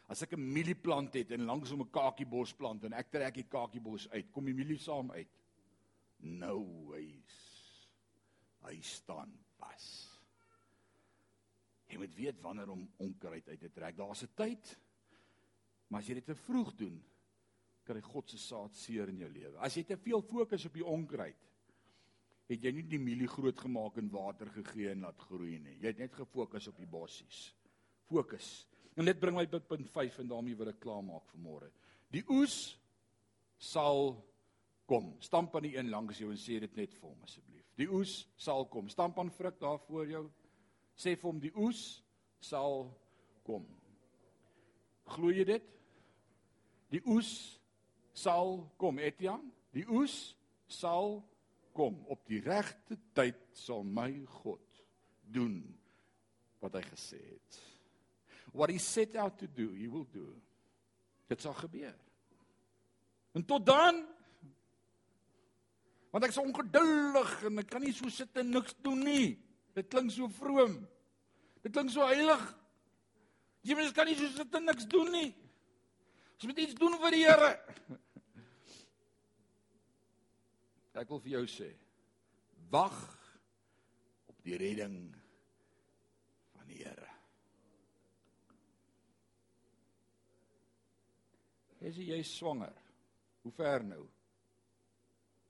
As ek 'n mielieplant het en langs om 'n kakiebos plant en ek trek die kakiebos uit, kom die mielie saam uit. Nou hy's hy staan vas. Jy moet weet wanneer om onkruid uit te trek. Daar's 'n tyd. Maar as jy dit te vroeg doen, kry God se saad seer in jou lewe. As jy te veel fokus op die onkruid, het jy nie die mielie groot gemaak en water gegee en laat groei nie. Jy het net gefokus op die bossies. Fokus. En dit bring my by punt 5 en daarmee wil ek klaarmaak vir môre. Die oes sal kom. Stamp aan die een langs jou en sê dit net vir hom asseblief. Die oes sal kom. Stamp aan Frik daar voor jou. Sê vir hom die oes sal kom. Glo jy dit? Die oes sal kom, Etienne. Die oes sal kom op die regte tyd sal my God doen wat hy gesê het. What he set out to do, he will do. Dit sal gebeur. En tot dan want ek is ongeduldig en ek kan nie so sit en niks doen nie. Dit klink so vroom. Dit klink so heilig. Jy mens kan nie so sit en niks doen nie. Ons moet iets doen vir die Here. Ek wil vir jou sê, wag op die redding van die Here. Is jy swanger? Hoe ver nou?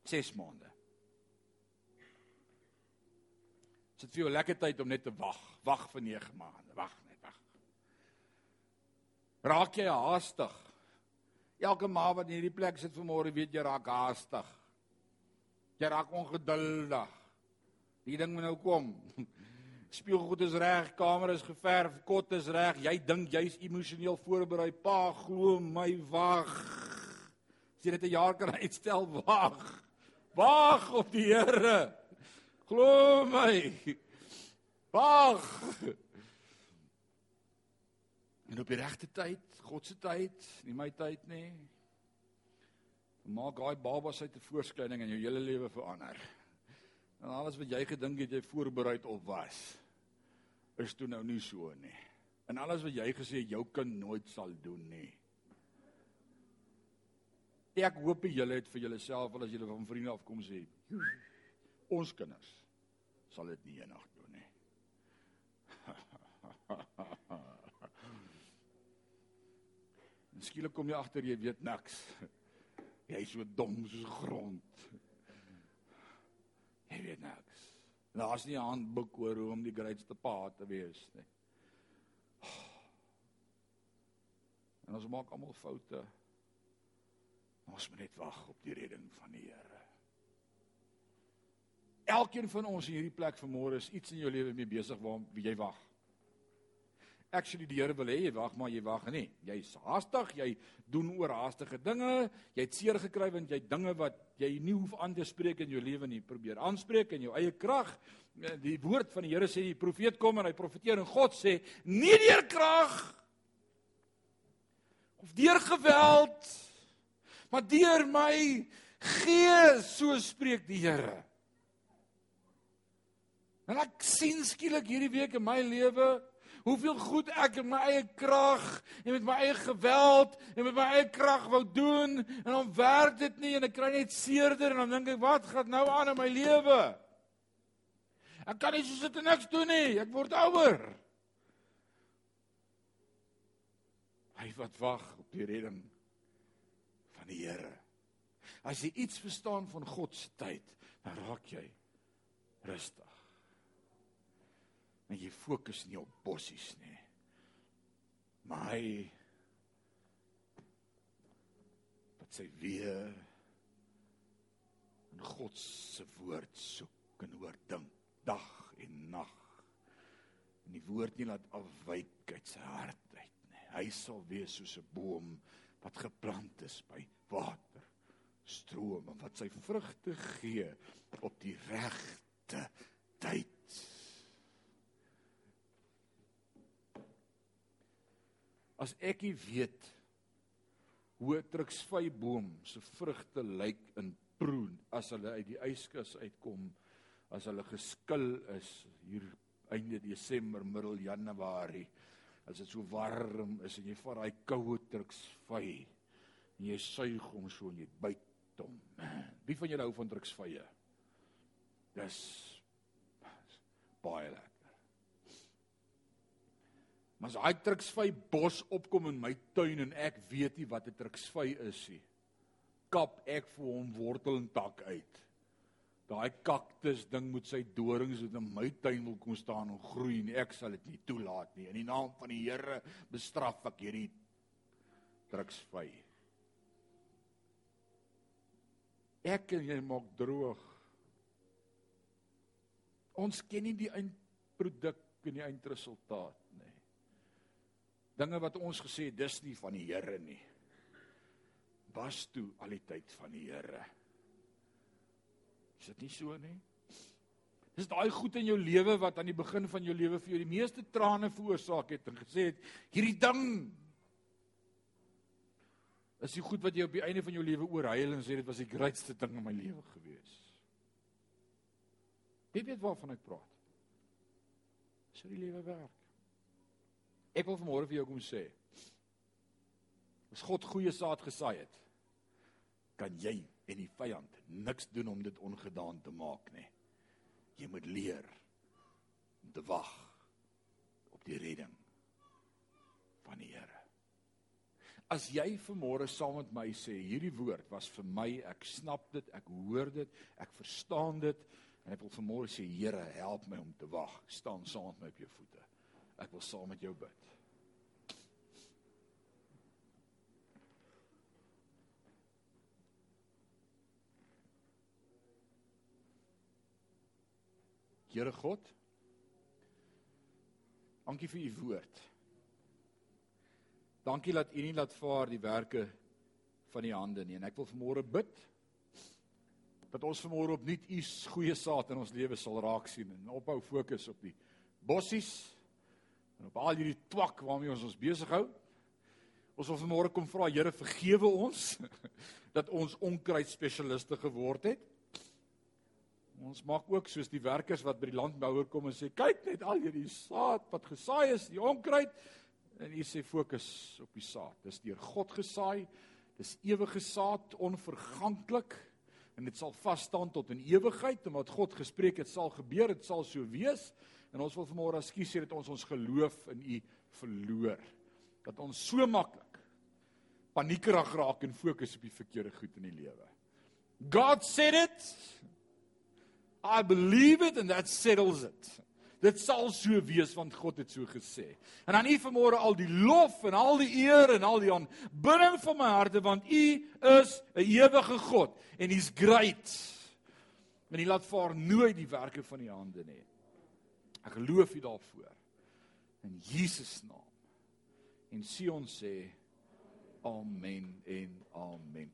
6 maande. Dit vir jou lekker tyd om net te wag. Wag vir 9 maande. Wag net, wag. Raak jy haastig? Elke ma wat in hierdie plek sit vanmôre weet jy raak haastig. Jy raak ongeduldig. Die ding moet nou kom. Spieelgoed is reg, kamer is geverf, kot is reg. Jy dink jy's emosioneel voorberei. Pa, glo my, wag. As jy dit 'n jaar kan uitstel, wag. Wag op die Here. Glo my. Wag. En op die regte tyd, God se tyd, nie my tyd nie maak daai babas uit 'n voorskyning en jou hele lewe verander. En alles wat jy gedink het jy voorberei op was, is toe nou nie so nie. En alles wat jy gesê jou kind nooit sal doen nie. Ek hoop julle het vir julleself al as julle van vriende afkom sê, ons kinders sal dit nie eendag doen nie. Skielik kom jy agter jy weet niks. Jy is so dom soos grond. Jy weet niks. Daar's nie 'n handboek oor hoe om die grootste pa te wees nie. En ons maak almal foute. Ons moet net wag op die redding van die Here. Elkeen van ons in hierdie plek vanmôre is iets in jou lewe mee besig waarom jy wag actually die Here wil hê jy wag maar jy wag nie. Jy's haastig, jy doen oorhaastige dinge. Jy het seer gekry want jy dinge wat jy nie hoef aan te spreek in jou lewe nie, probeer aanspreek in jou eie krag. Eh, die woord van die Here sê die profeet kom en hy profeteer en God sê nie deur krag of deur geweld Maar deur my gees, so spreek die Here. En ek sien skielik hierdie week in my lewe hoeveel goed ek in my eie krag en met my eie geweld en met my eie krag wou doen en dan werk dit nie en ek kry net seerder en dan dink ek wat gaan nou aan in my lewe? Ek kan nie so sit en niks doen nie. Ek word ouer. Hy wat wag op die redding van die Here. As jy iets verstaan van God se tyd, dan raak jy rustig. En jy fokus nie op bossies nie. Maar hy wat sy weer in God se woord soek en oordink dag en nag. En die woord nie laat afwyk uit sy hart uit nie. Hy sal wees soos 'n boom wat geplant is by water strome wat sy vrugte gee op die regte tyd. As ek nie weet hoe 'n truksvyboom se vrugte lyk in proen as hulle uit die yskas uitkom, as hulle geskil is hier einde Desember, middel Januarie, as dit so warm is en jy vat daai koue truksvy en jy suig hom so en jy byt hom. Wie van julle hou van druksvye? Dis baie lekker. Maar as daai druksvy bos opkom in my tuin en ek weet nie wat 'n druksvy is nie, kap ek vir hom wortel en tak uit. Daai kaktus ding moet sy dorings in my tuin wil kom staan en groei en ek sal dit nie toelaat nie. In die naam van die Here bestraf ek hierdie druksvy. Ek en jy maak droog. Ons ken nie die eindproduk en die eindresultaat. Dinge wat ons gesê dis nie van die Here nie. Was toe al die tyd van die Here. Is dit nie so nie? Dis daai goed in jou lewe wat aan die begin van jou lewe vir jou die meeste trane veroorsaak het en gesê het hierdie ding is die goed wat jy op die einde van jou lewe oorhuil en sê dit was die grootste ding in my lewe gewees. Wie weet waarvan ek praat? So die lewe werk. Ek wil vanmôre vir jou kom sê. As God goeie saad gesaai het, kan jy en die vyand niks doen om dit ongedaan te maak nie. Jy moet leer om te wag op die redding van die Here. As jy vanmôre saam met my sê hierdie woord was vir my, ek snap dit, ek hoor dit, ek verstaan dit en ek wil vanmôre sê Here, help my om te wag. Staan saam met my op jou voete. Ek wil saam met jou bid. Here God, dankie vir u woord. Dankie dat U nie laat vaar die werke van die hande nie. En ek wil vanmôre bid dat ons vanmôre opnuut U goeie saad in ons lewe sal raak sien en ophou fokus op die bossies en op al hierdie twak waarmee ons ons besig hou. Ons wil vanmôre kom vra Here vergewe ons dat ons onkruid spesialiste geword het. Ons maak ook soos die werkers wat by die landbouer kom en sê kyk net al hierdie saad wat gesaai is, die onkruid En u sê fokus op die saad. Dis deur God gesaai. Dis ewige saad, onverganklik en dit sal vas staan tot in ewigheid omdat God gespreek het sal gebeur, dit sal so wees. En ons wil vanmôre ekskuus sê dat ons ons geloof in u verloor. Dat ons so maklik paniekerig raak en fokus op die verkeerde goed in die lewe. God said it. I believe it and that settles it. Dit sal so wees want God het so gesê. En aan U vanmôre al die lof en al die eer en al die aanbidding van my harte want U is 'n ewige God en He's great. En Hy laat vaar nooit die werke van U hande nie. Ek geloof U daarvoor. In Jesus naam. En Sion sê amen en amen.